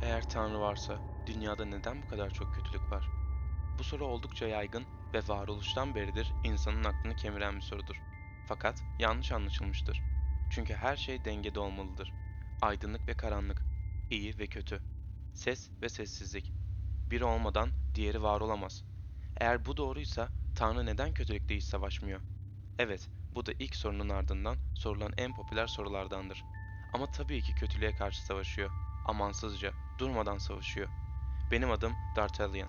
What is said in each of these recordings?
Eğer Tanrı varsa dünyada neden bu kadar çok kötülük var? Bu soru oldukça yaygın ve varoluştan beridir insanın aklını kemiren bir sorudur. Fakat yanlış anlaşılmıştır. Çünkü her şey dengede olmalıdır. Aydınlık ve karanlık, iyi ve kötü, ses ve sessizlik. Biri olmadan diğeri var olamaz. Eğer bu doğruysa Tanrı neden kötülükle hiç savaşmıyor? Evet, bu da ilk sorunun ardından sorulan en popüler sorulardandır. Ama tabii ki kötülüğe karşı savaşıyor. Amansızca, durmadan savaşıyor. Benim adım D'Artagnan.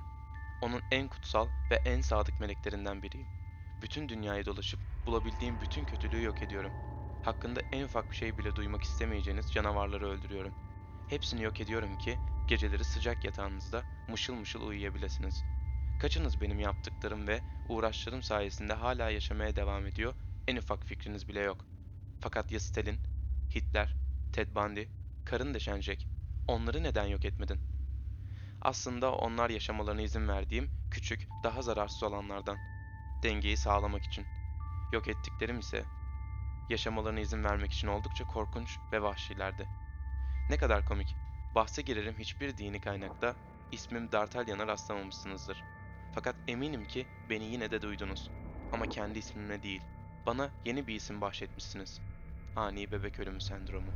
Onun en kutsal ve en sadık meleklerinden biriyim. Bütün dünyayı dolaşıp bulabildiğim bütün kötülüğü yok ediyorum. Hakkında en ufak bir şey bile duymak istemeyeceğiniz canavarları öldürüyorum. Hepsini yok ediyorum ki geceleri sıcak yatağınızda mışıl mışıl uyuyabilirsiniz. Kaçınız benim yaptıklarım ve uğraşlarım sayesinde hala yaşamaya devam ediyor, en ufak fikriniz bile yok. Fakat ya Stalin, Hitler, Ted Bundy, karın deşen Jack, onları neden yok etmedin? Aslında onlar yaşamalarına izin verdiğim küçük, daha zararsız olanlardan. Dengeyi sağlamak için. Yok ettiklerim ise yaşamalarına izin vermek için oldukça korkunç ve vahşilerdi. Ne kadar komik. Bahse girerim hiçbir dini kaynakta ismim D'Artagnan'a rastlamamışsınızdır. Fakat eminim ki beni yine de duydunuz. Ama kendi ismimle değil. Bana yeni bir isim bahşetmişsiniz. Ani bebek ölümü sendromu.